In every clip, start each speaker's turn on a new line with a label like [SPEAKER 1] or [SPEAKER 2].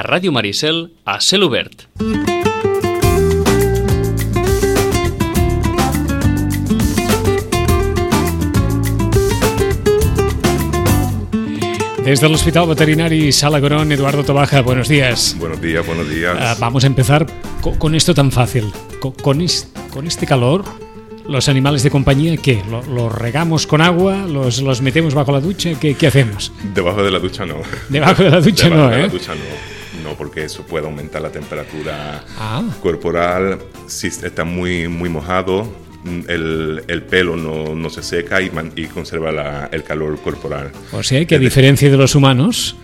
[SPEAKER 1] a Ràdio Maricel a cel obert.
[SPEAKER 2] Desde el Hospital Veterinario Sala Gorón, Eduardo Tobaja, buenos días.
[SPEAKER 3] Buenos días, buenos días.
[SPEAKER 2] Uh, vamos a empezar con, con, esto tan fácil. Con, con, es, con, este calor, los animales de compañía, ¿qué? ¿Los lo regamos con agua? ¿Los, ¿Los, metemos bajo la ducha? ¿Qué, ¿Qué, hacemos?
[SPEAKER 3] Debajo de la ducha no.
[SPEAKER 2] Debajo de la ducha
[SPEAKER 3] Debajo
[SPEAKER 2] no,
[SPEAKER 3] de
[SPEAKER 2] ¿eh?
[SPEAKER 3] la ducha no. No, porque eso puede aumentar la temperatura ah. corporal. Si está muy, muy mojado, el, el, pelo no, no, se seca y, man, y conserva la, el calor corporal.
[SPEAKER 2] O sea que a diferencia de los humanos...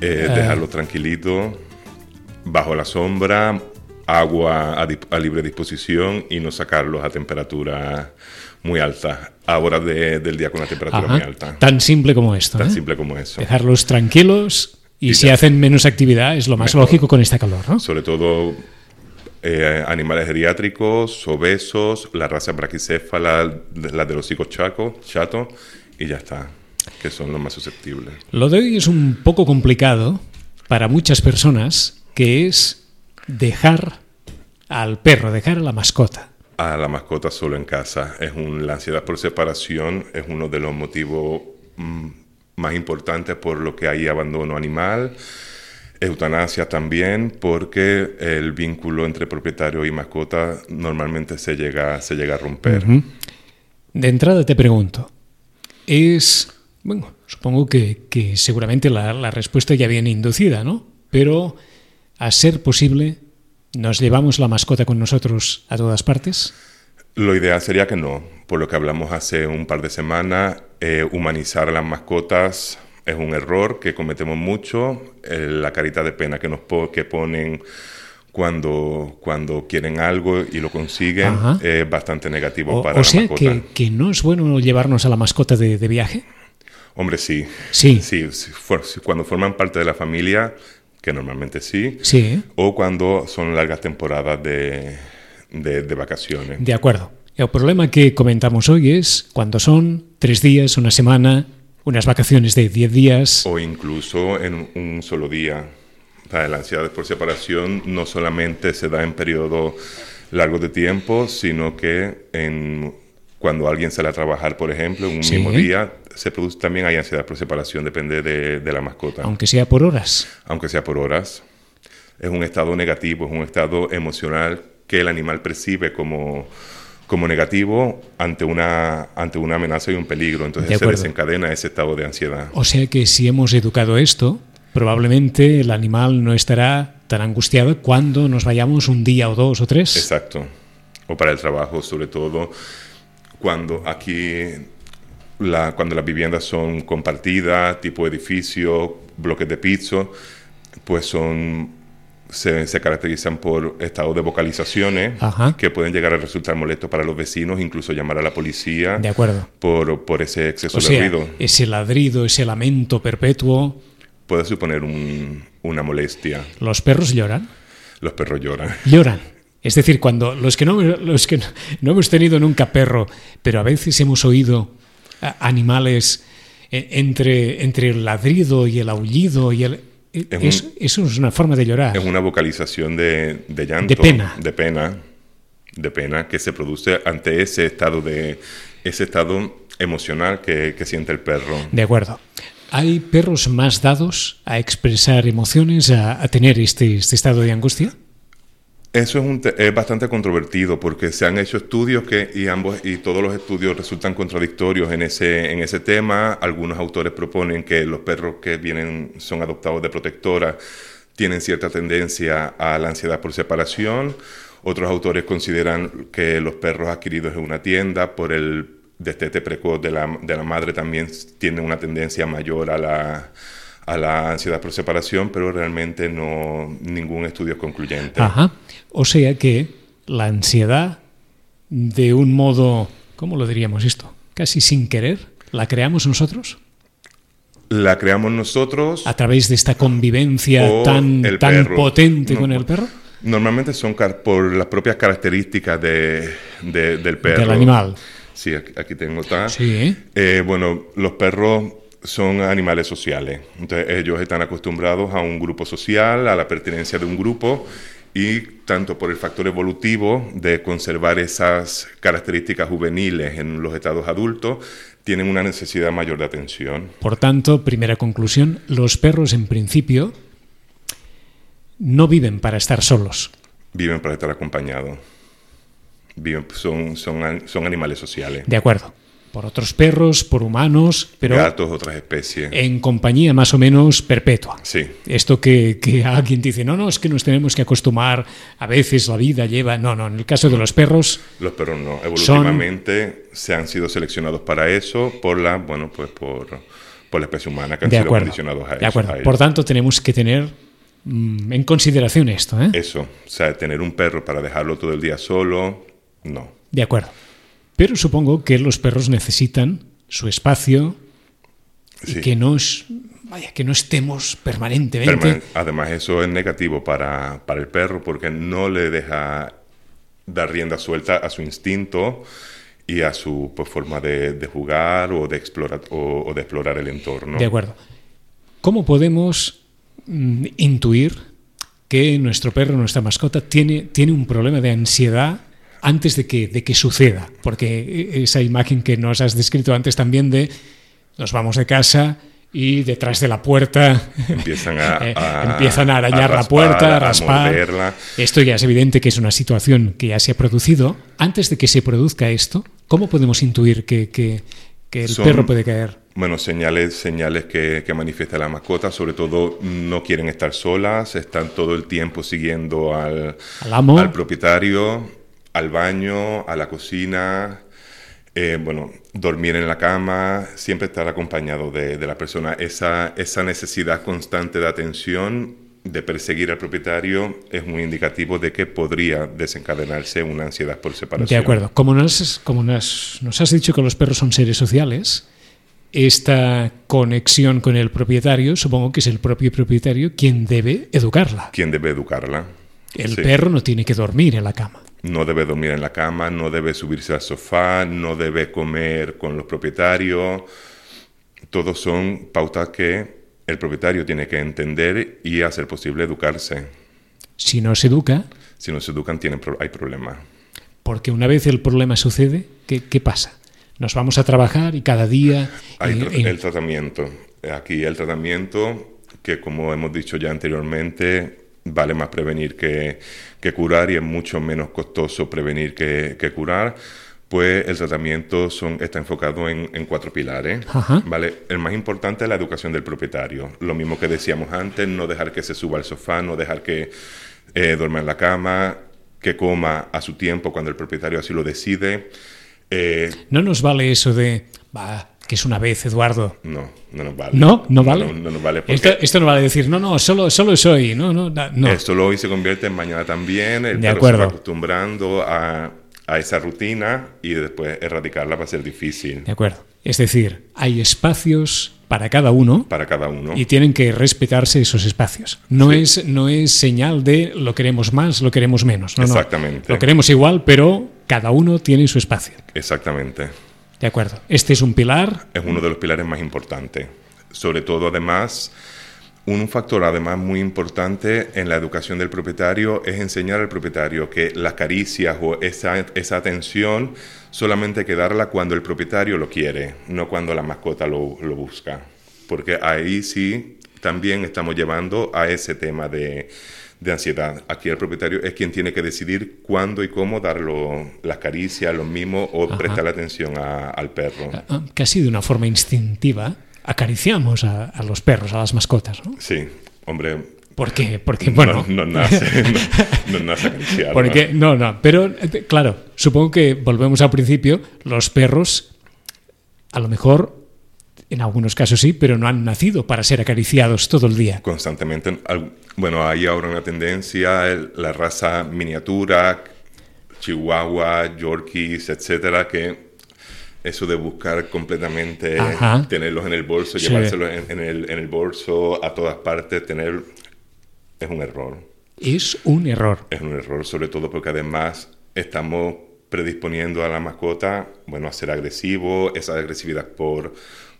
[SPEAKER 3] Eh, dejarlo tranquilito, bajo la sombra, agua a, a, libre disposición y no sacarlos a temperatura muy alta, a horas de, del día con la temperatura
[SPEAKER 2] Ajá.
[SPEAKER 3] muy alta.
[SPEAKER 2] Tan simple como esto.
[SPEAKER 3] Tan
[SPEAKER 2] ¿eh?
[SPEAKER 3] simple como eso.
[SPEAKER 2] Dejarlos tranquilos y,
[SPEAKER 3] Y
[SPEAKER 2] si hacen menos actividad es lo más
[SPEAKER 3] Mejor.
[SPEAKER 2] lógico con este calor, ¿no?
[SPEAKER 3] Sobre todo eh, animales geriátricos, obesos, la raza braquicéfala, la de los hocicos chaco, chato, y ya está, que son los más susceptibles.
[SPEAKER 2] Lo de hoy es un poco complicado para muchas personas, que es dejar al perro, dejar a la mascota.
[SPEAKER 3] A la mascota solo en casa. Es un, la ansiedad por separación es uno de los motivos mm, más importantes por lo que hay abandono animal. Eutanasia también, porque el vínculo entre propietario y mascota normalmente se llega, se llega a romper.
[SPEAKER 2] De entrada te pregunto, es, bueno, supongo que, que seguramente la, la respuesta ya viene inducida, ¿no? Pero, a ser posible, ¿nos llevamos la mascota con nosotros a todas partes?
[SPEAKER 3] Lo ideal sería que no. Por lo que hablamos hace un par de semanas, eh, humanizar a las mascotas es un error que cometemos mucho. Eh, la carita de pena que nos po que ponen cuando, cuando quieren algo y lo consiguen
[SPEAKER 2] Ajá.
[SPEAKER 3] es bastante negativo
[SPEAKER 2] O,
[SPEAKER 3] para
[SPEAKER 2] o
[SPEAKER 3] la
[SPEAKER 2] sea,
[SPEAKER 3] mascota.
[SPEAKER 2] que, que no es bueno llevarnos a la mascota de, de viaje.
[SPEAKER 3] Hombre, sí.
[SPEAKER 2] Sí.
[SPEAKER 3] Sí, for- cuando forman parte de la familia, que normalmente sí,
[SPEAKER 2] Sí,
[SPEAKER 3] o cuando son largas temporadas de, de, de vacaciones.
[SPEAKER 2] de acuerdo. El problema que comentamos hoy es cuando son tres días, una semana, unas vacaciones de diez días.
[SPEAKER 3] O incluso en un solo día. O la ansiedad por separación no solamente se da en periodos largos de tiempo, sino que en, cuando alguien sale a trabajar, por ejemplo, en un
[SPEAKER 2] Sí.
[SPEAKER 3] mismo día, se produce también hay ansiedad por separación, depende de, de la mascota,
[SPEAKER 2] Aunque sea por horas.
[SPEAKER 3] aunque sea por horas. Es un estado negativo, es un estado emocional que el animal percibe como, como negativo ante una, ante una amenaza y un peligro. Entonces se desencadena ese estado de ansiedad.
[SPEAKER 2] O sea que si hemos educado esto, probablemente el animal no estará tan angustiado cuando nos vayamos un día o dos o tres.
[SPEAKER 3] Exacto. O para el trabajo, sobre todo cuando aquí, la, cuando las viviendas son compartidas, tipo edificio, bloques de piso, pues son se, se caracterizan por estados de vocalizaciones
[SPEAKER 2] Ajá.
[SPEAKER 3] que pueden llegar a resultar molestos para los vecinos, incluso llamar a la policía
[SPEAKER 2] De acuerdo.
[SPEAKER 3] por, por ese exceso
[SPEAKER 2] O
[SPEAKER 3] de
[SPEAKER 2] sea,
[SPEAKER 3] ruido.
[SPEAKER 2] ese ladrido, ese lamento perpetuo,
[SPEAKER 3] Puede suponer un- una molestia.
[SPEAKER 2] los perros lloran.
[SPEAKER 3] Los perros lloran.
[SPEAKER 2] Lloran. Es decir, cuando los que no, los que no, no hemos tenido nunca perro, pero a veces hemos oído animales eh, entre, entre el ladrido y el aullido y el...
[SPEAKER 3] Es
[SPEAKER 2] es-
[SPEAKER 3] un-
[SPEAKER 2] eso es una forma de llorar.
[SPEAKER 3] Es una vocalización de, de llanto.
[SPEAKER 2] De pena.
[SPEAKER 3] De pena. De pena que se produce ante ese estado de ese estado emocional que, que siente el perro.
[SPEAKER 2] De acuerdo. ¿Hay perros más dados a expresar emociones, a, a tener este, este estado de angustia?
[SPEAKER 3] Eso es, un es bastante controvertido porque se han hecho estudios que y ambos y todos los estudios resultan contradictorios en ese en ese tema. Algunos autores proponen que los perros que vienen son adoptados de protectora tienen cierta tendencia a la ansiedad por separación. Otros autores consideran que los perros adquiridos en una tienda por el destete precoz de la, de la madre también tienen una tendencia mayor a la, a la ansiedad por separación, pero realmente no ningún estudio es concluyente.
[SPEAKER 2] Ajá. O sea que la ansiedad, de un modo, ¿cómo lo diríamos esto? Casi sin querer, la creamos nosotros
[SPEAKER 3] La creamos nosotros.
[SPEAKER 2] a través de esta convivencia tan, potente
[SPEAKER 3] No,
[SPEAKER 2] con el perro
[SPEAKER 3] Normalmente son por las propias características de, de- del perro.
[SPEAKER 2] del animal.
[SPEAKER 3] Sí, aquí, tengo tal.
[SPEAKER 2] Sí. Eh,
[SPEAKER 3] bueno, los perros son animales sociales. Entonces ellos están acostumbrados a un grupo social, a la pertenencia de un grupo y tanto por el factor evolutivo de conservar esas características juveniles en los estados adultos, tienen una necesidad mayor de atención.
[SPEAKER 2] Por tanto, primera conclusión, los perros en principio no viven para estar solos.
[SPEAKER 3] Viven para estar acompañados. Viven, son, son, son animales sociales.
[SPEAKER 2] De acuerdo por otros perros, por humanos, pero
[SPEAKER 3] gatos, otras especies.
[SPEAKER 2] En compañía más o menos perpetua.
[SPEAKER 3] Sí.
[SPEAKER 2] Esto que, que, alguien dice, no, no, es que nos tenemos que acostumbar, a veces la vida lleva... No, no, en el caso de los perros...
[SPEAKER 3] Los perros no, evolutivamente se han sido seleccionados para eso por la, bueno, pues por, por la especie humana que han sido condicionados a
[SPEAKER 2] de acuerdo. Por tanto, tenemos que tener mm, en consideración esto. ¿eh?
[SPEAKER 3] Eso, o sea, tener un perro para dejarlo todo el día solo, no.
[SPEAKER 2] De acuerdo. Pero supongo que los perros necesitan su espacio y que no, vaya, que no estemos permanentemente.
[SPEAKER 3] Además, eso es negativo para, para, el perro porque no le deja dar rienda suelta a su instinto y a su pues, forma de, de, jugar o de, explorar, o, de explorar el entorno.
[SPEAKER 2] De acuerdo. ¿Cómo podemos mm, intuir que nuestro perro, nuestra mascota, tiene, tiene un problema de ansiedad antes de que, de que suceda, porque esa imagen que nos has descrito antes también de nos vamos de casa y detrás de la puerta
[SPEAKER 3] empiezan a,
[SPEAKER 2] eh, empiezan a arañar la puerta, a raspar. Esto ya es evidente que es una situación que ya se ha producido. Antes de que se produzca esto, ¿cómo podemos intuir que, que, el perro puede caer?
[SPEAKER 3] Bueno, señales, señales que, que, manifiesta la mascota, sobre todo no quieren estar solas, están todo el tiempo siguiendo al,
[SPEAKER 2] ¿Al,
[SPEAKER 3] al propietario, al baño, a la cocina, eh, bueno, dormir en la cama, siempre estar acompañado de, la persona. Esa, esa necesidad constante de atención, de perseguir al propietario, es muy indicativo de que podría desencadenarse una ansiedad por separación.
[SPEAKER 2] De acuerdo. Como, nos, como nos, nos has dicho que los perros son seres sociales, esta conexión con el propietario, supongo que es el propio propietario quien debe educarla.
[SPEAKER 3] Quien debe educarla.
[SPEAKER 2] El perro no tiene que dormir en la cama
[SPEAKER 3] no debe dormir en la cama, no debe subirse al sofá, no debe comer con los propietarios. Todos son pautas que el propietario tiene que entender y hacer posible educarse.
[SPEAKER 2] Si no se educa...
[SPEAKER 3] Si no se educan, tienen, hay problemas.
[SPEAKER 2] Porque una vez el problema sucede, ¿qué, ¿qué, pasa? Nos vamos a trabajar y cada día...
[SPEAKER 3] Hay el tratamiento. Aquí el tratamiento, que como hemos dicho ya anteriormente, vale más prevenir que, curar y es mucho menos costoso prevenir que, curar, pues el tratamiento son, está enfocado en, cuatro pilares. ¿vale? El más importante es la educación del propietario. Lo mismo que decíamos antes, no dejar que se suba al sofá, no dejar que eh, duerma en la cama, que coma a su tiempo cuando el propietario así lo decide.
[SPEAKER 2] Eh, no nos vale eso de, que es una vez, Eduardo.
[SPEAKER 3] No, no nos vale.
[SPEAKER 2] ¿No? ¿No vale?
[SPEAKER 3] No, no, vale
[SPEAKER 2] esto, no vale decir, no, no, solo, solo soy. No, no, no.
[SPEAKER 3] Esto hoy se convierte en mañana también. El de acuerdo. se va acostumbrando a, a esa rutina y después erradicarla va a ser difícil.
[SPEAKER 2] De acuerdo. Es decir, hay espacios para cada uno.
[SPEAKER 3] Para cada uno.
[SPEAKER 2] Y tienen que respetarse esos espacios. No, es, no es señal de lo queremos más, lo queremos menos. No,
[SPEAKER 3] Exactamente.
[SPEAKER 2] Lo queremos igual, pero cada uno tiene su espacio.
[SPEAKER 3] Exactamente.
[SPEAKER 2] De acuerdo. Este es un pilar.
[SPEAKER 3] Es uno de los pilares más importantes. Sobre todo, además, un factor además muy importante en la educación del propietario es enseñar al propietario que las caricias o esa, esa atención solamente hay que darla cuando el propietario lo quiere, no cuando la mascota lo, lo busca. Porque ahí sí también estamos llevando a ese tema de, de ansiedad. Aquí el propietario es quien tiene que decidir cuándo y cómo dar las caricias, los mimos o prestar atención al perro.
[SPEAKER 2] Ah, ah, casi de una forma instintiva acariciamos a, los perros, a las mascotas, ¿no?
[SPEAKER 3] Sí, hombre,
[SPEAKER 2] ¿Por qué? Porque, bueno...
[SPEAKER 3] No, nace, no, nace acariciar.
[SPEAKER 2] Porque, no, no, pero eh, claro, supongo que volvemos al principio, los perros a lo mejor en algunos casos sí, pero no han nacido para ser acariciados todo el día.
[SPEAKER 3] Constantemente. Bueno, hay ahora una tendencia, la raza miniatura, chihuahua, yorkies, etcétera, que eso de buscar completamente, tenerlos en el bolso, llevárselos en, el, en el bolso a todas partes, tener... Es un error.
[SPEAKER 2] Es un error.
[SPEAKER 3] Es un error, sobre todo porque además estamos predisponiendo a la mascota, bueno, a ser agresivo, esa agresividad por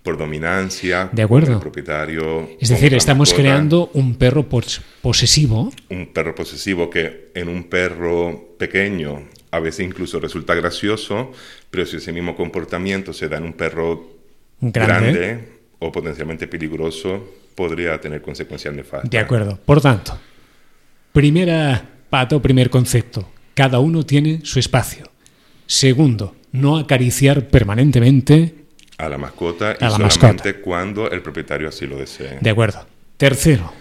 [SPEAKER 3] por dominancia.
[SPEAKER 2] De acuerdo.
[SPEAKER 3] El propietario.
[SPEAKER 2] Es decir, estamos
[SPEAKER 3] mascota.
[SPEAKER 2] creando un perro pos- posesivo.
[SPEAKER 3] un perro posesivo que en un perro pequeño a veces incluso resulta gracioso, pero si ese mismo comportamiento se da en un perro
[SPEAKER 2] Grande.
[SPEAKER 3] grande, o potencialmente peligroso, podría tener consecuencias nefastas.
[SPEAKER 2] De acuerdo. Por tanto, primera pata o primer concepto. Cada uno tiene su espacio. Segundo, no acariciar permanentemente.
[SPEAKER 3] A la mascota y
[SPEAKER 2] A la
[SPEAKER 3] solamente cuando el propietario así lo desee.
[SPEAKER 2] De acuerdo. Tercero,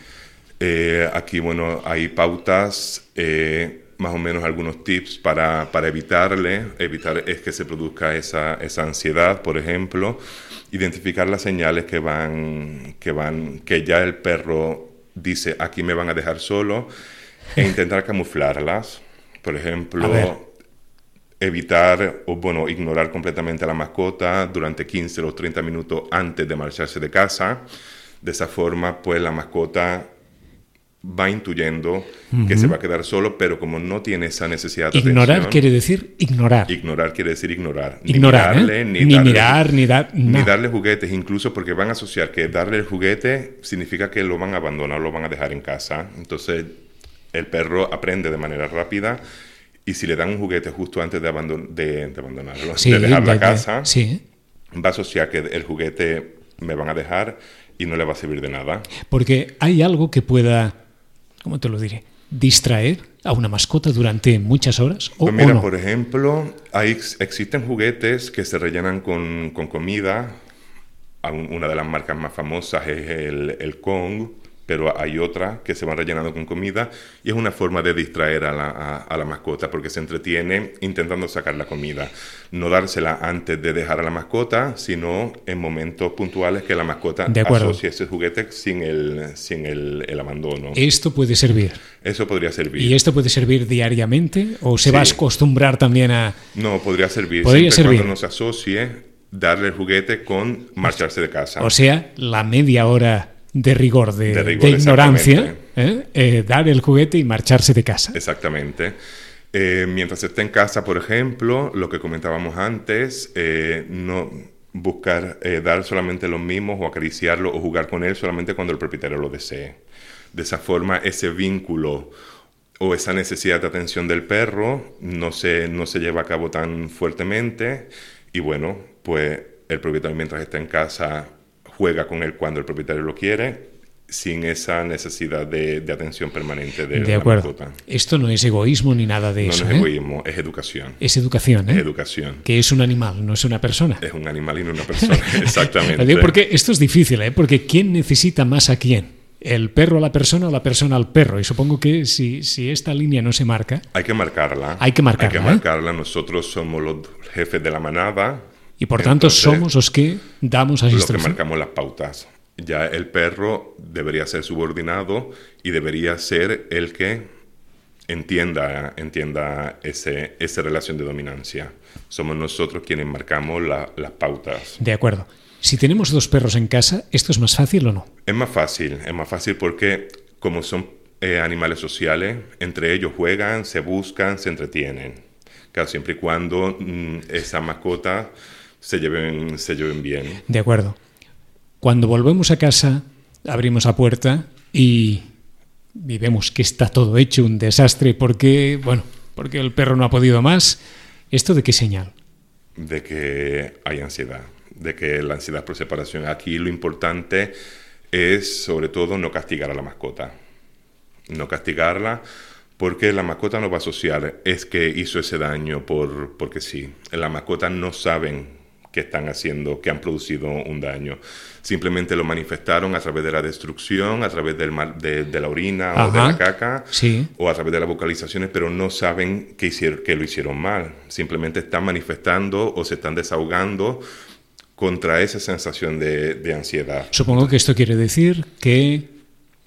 [SPEAKER 3] Eh, aquí, bueno, hay pautas, eh, más o menos algunos tips para, para evitarle, evitar es que se produzca esa, esa ansiedad, por ejemplo, identificar las señales que van, que van, que ya el perro dice, aquí me van a dejar solo, e intentar camuflarlas. Por ejemplo, evitar o, bueno, ignorar completamente a la mascota durante 15 o 30 minutos antes de marcharse de casa. De esa forma, pues la mascota va intuyendo que se va a quedar solo, pero como no tiene esa necesidad de
[SPEAKER 2] ignorar
[SPEAKER 3] atención,
[SPEAKER 2] quiere decir ignorar.
[SPEAKER 3] ignorar quiere decir ignorar.
[SPEAKER 2] Ignorar, ¿eh? Ni
[SPEAKER 3] darle-
[SPEAKER 2] mirar, ni dar
[SPEAKER 3] ni darle juguetes, incluso porque van a asociar que darle el juguete significa que lo van a abandonar, lo van a dejar en casa. Entonces, el perro aprende de manera rápida y si le dan un juguete justo antes de, abandon- de, de abandonarlo,
[SPEAKER 2] Sí,
[SPEAKER 3] de dejar
[SPEAKER 2] de-
[SPEAKER 3] la casa,
[SPEAKER 2] sí.
[SPEAKER 3] va a asociar que el juguete me van a dejar y no le va a servir de nada.
[SPEAKER 2] Porque hay algo que pueda, ¿cómo te lo diré? Distraer a una mascota durante muchas horas o,
[SPEAKER 3] Pues
[SPEAKER 2] o
[SPEAKER 3] mira,
[SPEAKER 2] no.
[SPEAKER 3] por ejemplo, hay, ex- existen juguetes que se rellenan con, con comida. Una de las marcas más famosas es el, el Kong, pero hay otra que se van rellenando con comida y es una forma de distraer a la, a- a la mascota porque se entretiene intentando sacar la comida. No dársela antes de dejar a la mascota, sino en momentos puntuales que la mascota
[SPEAKER 2] De
[SPEAKER 3] asocie ese juguete sin el, sin el, el abandono.
[SPEAKER 2] Esto puede servir.
[SPEAKER 3] Eso podría servir.
[SPEAKER 2] ¿Y esto puede servir diariamente o se
[SPEAKER 3] Sí.
[SPEAKER 2] va a acostumbrar también a...
[SPEAKER 3] No, podría servir.
[SPEAKER 2] Podría
[SPEAKER 3] siempre
[SPEAKER 2] servir.
[SPEAKER 3] cuando no se asocie darle el juguete con marcharse de casa.
[SPEAKER 2] O sea, la media hora de rigor, de,
[SPEAKER 3] De rigor,
[SPEAKER 2] de ignorancia. ¿eh? Eh, dar el juguete y marcharse de casa.
[SPEAKER 3] Exactamente. Eh, mientras esté en casa, por ejemplo, lo que comentábamos antes, eh, no buscar dar solamente los mismos o acariciarlo o jugar con él solamente cuando el propietario lo desee. De esa forma, ese vínculo o esa necesidad de atención del perro no se, no se lleva a cabo tan fuertemente y bueno, pues el propietario mientras está en casa juega con él cuando el propietario lo quiere sin esa necesidad de, de atención permanente de,
[SPEAKER 2] De
[SPEAKER 3] la
[SPEAKER 2] acuerdo.
[SPEAKER 3] mascota.
[SPEAKER 2] Esto no es egoísmo ni nada de
[SPEAKER 3] No,
[SPEAKER 2] eso.
[SPEAKER 3] no es
[SPEAKER 2] ¿eh?
[SPEAKER 3] egoísmo, es educación.
[SPEAKER 2] Es educación, ¿eh?
[SPEAKER 3] Es educación.
[SPEAKER 2] que es un animal, no es una persona.
[SPEAKER 3] Es un animal y no una persona. Exactamente.
[SPEAKER 2] Porque esto es difícil, ¿eh? Porque ¿quién necesita más a quién? ¿El perro a la persona o la persona al perro? Y supongo que si, si esta línea no se marca,
[SPEAKER 3] Hay que marcarla.
[SPEAKER 2] Hay que marcarla,
[SPEAKER 3] Hay que
[SPEAKER 2] ¿eh?
[SPEAKER 3] marcarla. Nosotros somos los jefes de la manada.
[SPEAKER 2] Y por tanto
[SPEAKER 3] Entonces,
[SPEAKER 2] somos los que damos las
[SPEAKER 3] los que marcamos las pautas. Ya el perro debería ser subordinado y debería ser el que entienda, entienda ese, esa relación de dominancia. Somos nosotros quienes marcamos la- las pautas.
[SPEAKER 2] De acuerdo. Si tenemos dos perros en casa, ¿esto es más fácil o no?
[SPEAKER 3] Es más fácil, es más fácil porque como son eh, animales sociales, entre ellos juegan, se buscan, se entretienen. Claro, siempre y cuando mm, esa mascota se lleven, se lleven bien.
[SPEAKER 2] De acuerdo. Cuando volvemos a casa, abrimos la puerta y, y vemos que está todo hecho un desastre porque, bueno, porque el perro no ha podido más. ¿Esto de qué señal?
[SPEAKER 3] de que hay ansiedad, de que la ansiedad por separación. Aquí lo importante es sobre todo no castigar a la mascota, no castigarla porque la mascota no va a asociar es que hizo ese daño por, porque sí. Las mascotas no saben que están haciendo, que han producido un daño. Simplemente lo manifestaron a través de la destrucción, a través del mal- de, de la orina o de
[SPEAKER 2] Ajá.
[SPEAKER 3] la caca
[SPEAKER 2] Sí.
[SPEAKER 3] o a través de las vocalizaciones, pero no saben que, hicieron, que lo hicieron mal. Simplemente están manifestando o se están desahogando contra esa sensación de, de ansiedad.
[SPEAKER 2] Supongo que esto quiere decir que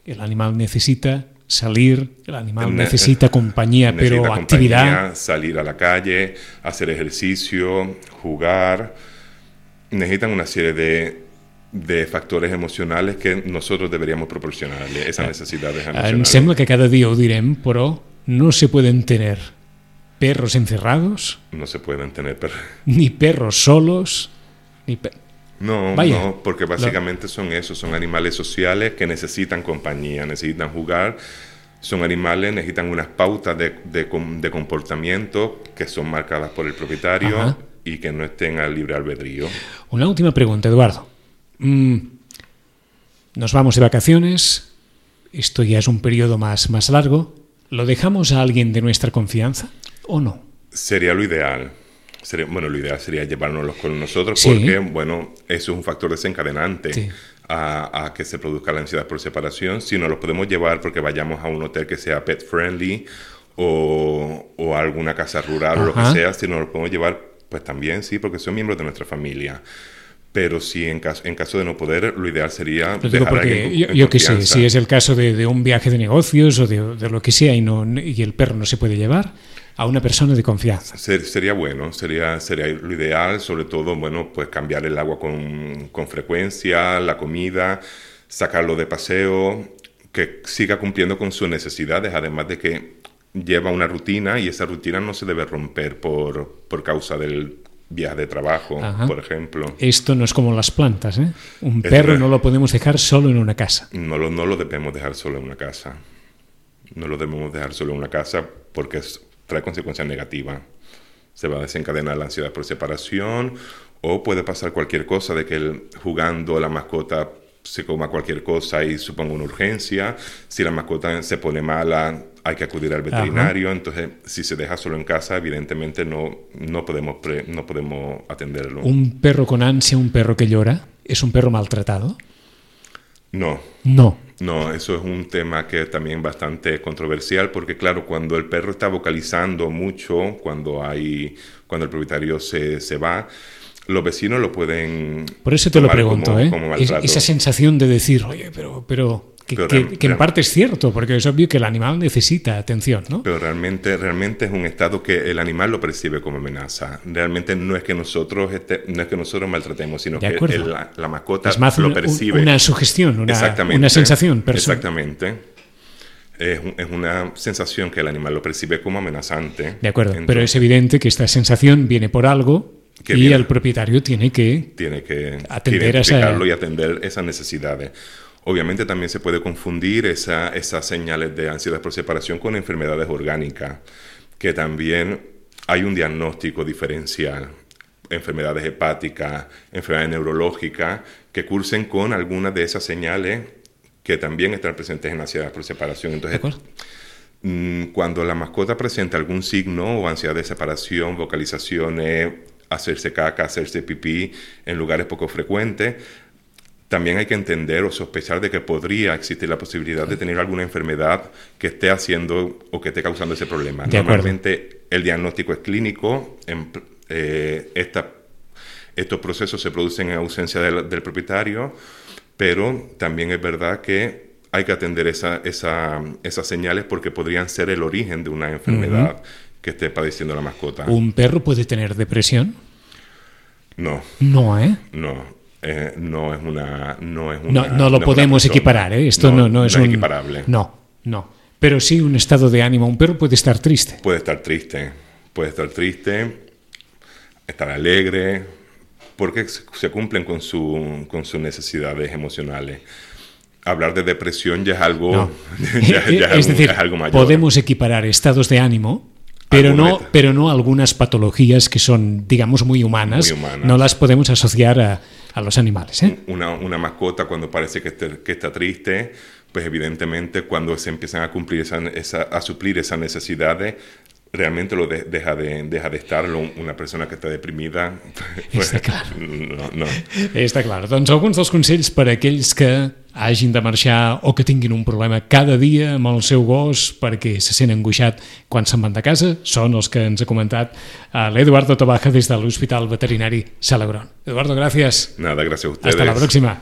[SPEAKER 2] el animal necesita salir, el animal
[SPEAKER 3] Ne-
[SPEAKER 2] necesita compañía, pero
[SPEAKER 3] Necesita
[SPEAKER 2] actividad.
[SPEAKER 3] compañía, salir a la calle, hacer ejercicio, jugar. Necesitan una serie de, de factores emocionales que nosotros deberíamos proporcionarle, esas necesidades
[SPEAKER 2] Em
[SPEAKER 3] emocionales.
[SPEAKER 2] sembla que cada dia ho direm, però no se pueden tener perros encerrados,
[SPEAKER 3] No se pueden tener per-
[SPEAKER 2] ni perros solos, ni pe-
[SPEAKER 3] No,
[SPEAKER 2] Vaya.
[SPEAKER 3] no, porque básicamente son eso, son animales sociales que necesitan compañía, necesitan jugar, son animales, necesitan unas pautas de, de de comportamiento que son marcadas por el propietario
[SPEAKER 2] Ajá.
[SPEAKER 3] Y que no estén al libre albedrío.
[SPEAKER 2] Una última pregunta, Eduardo. Mm, nos vamos de vacaciones, esto ya es un periodo más, más largo. ¿Lo dejamos a alguien de nuestra confianza o no?
[SPEAKER 3] Sería lo ideal. Sería- bueno, lo ideal sería llevárnoslos con nosotros
[SPEAKER 2] Sí.
[SPEAKER 3] porque, bueno, eso es un factor desencadenante
[SPEAKER 2] Sí.
[SPEAKER 3] a, a que se produzca la ansiedad por separación. Si no los podemos llevar porque vayamos a un hotel que sea pet friendly o, o a alguna casa rural o lo que sea, si no los podemos llevar, pues también sí, porque son miembros de nuestra familia. Pero sí, en caso, en caso de no poder, lo ideal sería
[SPEAKER 2] Lo digo
[SPEAKER 3] dejar a
[SPEAKER 2] porque yo, yo que sé, si es el caso de, de un viaje de negocios o de, de lo que sea y, no, y el perro no se puede llevar, a una persona de confianza.
[SPEAKER 3] Ser- sería bueno, sería, sería lo ideal, sobre todo, bueno, pues cambiar el agua con, con frecuencia, la comida, sacarlo de paseo, que siga cumpliendo con sus necesidades, además de que lleva una rutina y esa rutina no se debe romper por, por causa del viaje de trabajo,
[SPEAKER 2] Ajá.
[SPEAKER 3] por ejemplo.
[SPEAKER 2] Esto no es como las plantas, ¿eh? Un
[SPEAKER 3] Es
[SPEAKER 2] perro no lo podemos dejar solo en una casa.
[SPEAKER 3] No lo, no lo debemos dejar solo en una casa. No lo debemos dejar solo en una casa porque es- trae consecuencias negativas. Se va a desencadenar la ansiedad por separación o puede pasar cualquier cosa de que el- jugando la mascota se coma cualquier cosa y suponga una urgencia. Si la mascota se pone mala, hay que acudir al veterinario. Entonces, si se deja solo en casa, evidentemente no, no, podemos, pre- no podemos atenderlo.
[SPEAKER 2] Un perro con ansia, un perro que llora, ¿es un perro maltratado?
[SPEAKER 3] No,
[SPEAKER 2] No.
[SPEAKER 3] No, eso es un tema que también bastante controversial porque claro, cuando el perro está vocalizando mucho, cuando hay, cuando el propietario se, se va, los vecinos lo pueden
[SPEAKER 2] Por eso te lo pregunto,
[SPEAKER 3] como-
[SPEAKER 2] ¿eh?
[SPEAKER 3] como maltrato.
[SPEAKER 2] esa sensación de decir, oye, pero, pero que,
[SPEAKER 3] Pero
[SPEAKER 2] que-
[SPEAKER 3] real-
[SPEAKER 2] que en
[SPEAKER 3] real-
[SPEAKER 2] parte es cierto, porque es obvio que el animal necesita atención, ¿no?
[SPEAKER 3] Pero realmente, realmente es un estado que el animal lo percibe como amenaza. Realmente no es que nosotros este- no es que nosotros maltratemos, sino que el- la, la mascota
[SPEAKER 2] es más
[SPEAKER 3] lo
[SPEAKER 2] una,
[SPEAKER 3] percibe.
[SPEAKER 2] una sugestión, una, una sensación.
[SPEAKER 3] Exactamente. Es, un- una sensación que el animal lo percibe como amenazante.
[SPEAKER 2] De acuerdo, pero
[SPEAKER 3] Entonces,
[SPEAKER 2] es evidente que esta sensación viene por algo y
[SPEAKER 3] viene-
[SPEAKER 2] el propietario tiene que...
[SPEAKER 3] tiene que
[SPEAKER 2] Atender a esa-
[SPEAKER 3] y atender esas necesidades. Obviamente también se puede confundir esa- esas señales de ansiedad por separación con enfermedades orgánicas, que también hay un diagnóstico diferencial. Enfermedades hepáticas, enfermedades neurológicas, que cursen con algunas de esas señales que también están presentes en ansiedad por separación.
[SPEAKER 2] ¿De
[SPEAKER 3] Entonces? Mm, Cuando la mascota presenta algún signo o ansiedad de separación, vocalizaciones, hacerse caca, hacerse pipí en lugares poco frecuentes, también hay que entender o sospechar de que podría existir la posibilidad de tener alguna enfermedad que esté haciendo o que esté causando ese problema.
[SPEAKER 2] De acuerdo.
[SPEAKER 3] Normalmente el diagnóstico es clínico, en- eh, esta- estos procesos se producen en ausencia del, del propietario, pero también es verdad que hay que atender esa- esa- esas señales porque podrían ser el origen de una enfermedad que esté padeciendo la mascota.
[SPEAKER 2] ¿Un perro puede tener depresión?
[SPEAKER 3] No,
[SPEAKER 2] No, ¿eh?
[SPEAKER 3] no. Eh, no es una no es
[SPEAKER 2] No,
[SPEAKER 3] una-
[SPEAKER 2] no
[SPEAKER 3] no
[SPEAKER 2] lo podemos equiparar, ¿eh? Esto no, no es un...
[SPEAKER 3] equiparable.
[SPEAKER 2] No, no. Pero sí un estado de ánimo. Un perro puede estar triste.
[SPEAKER 3] Puede estar triste, puede estar triste, estar alegre, porque se cumplen con, su, con sus necesidades emocionales. Hablar de depresión ya es algo,
[SPEAKER 2] No.
[SPEAKER 3] ya- ya
[SPEAKER 2] es
[SPEAKER 3] algo-
[SPEAKER 2] decir,
[SPEAKER 3] es algo mayor.
[SPEAKER 2] podemos equiparar estados de ánimo, pero
[SPEAKER 3] Algún
[SPEAKER 2] no, pero no algunas patologías que son, digamos, muy humanas.
[SPEAKER 3] Muy humanas.
[SPEAKER 2] No las podemos asociar a, a los animales. ¿eh?
[SPEAKER 3] Una, una mascota cuando parece que, esté- que está triste, pues evidentemente cuando se empiezan a cumplir esa, esa- a suplir esas necesidades, realmente lo de- deja, de, deja de estarlo. Una persona que está deprimida, pues,
[SPEAKER 2] Està clar.
[SPEAKER 3] no, no.
[SPEAKER 2] Està clar. Doncs alguns dels consells per a aquells que hagin de marxar o que tinguin un problema cada dia amb el seu gos perquè se sent angoixat quan se'n van de casa són els que ens ha comentat eh, l'Eduardo Tobaja des de l'Hospital Veterinari Salagron. Eduardo, gràcies.
[SPEAKER 3] Nada, gracias a ustedes.
[SPEAKER 2] Hasta la próxima.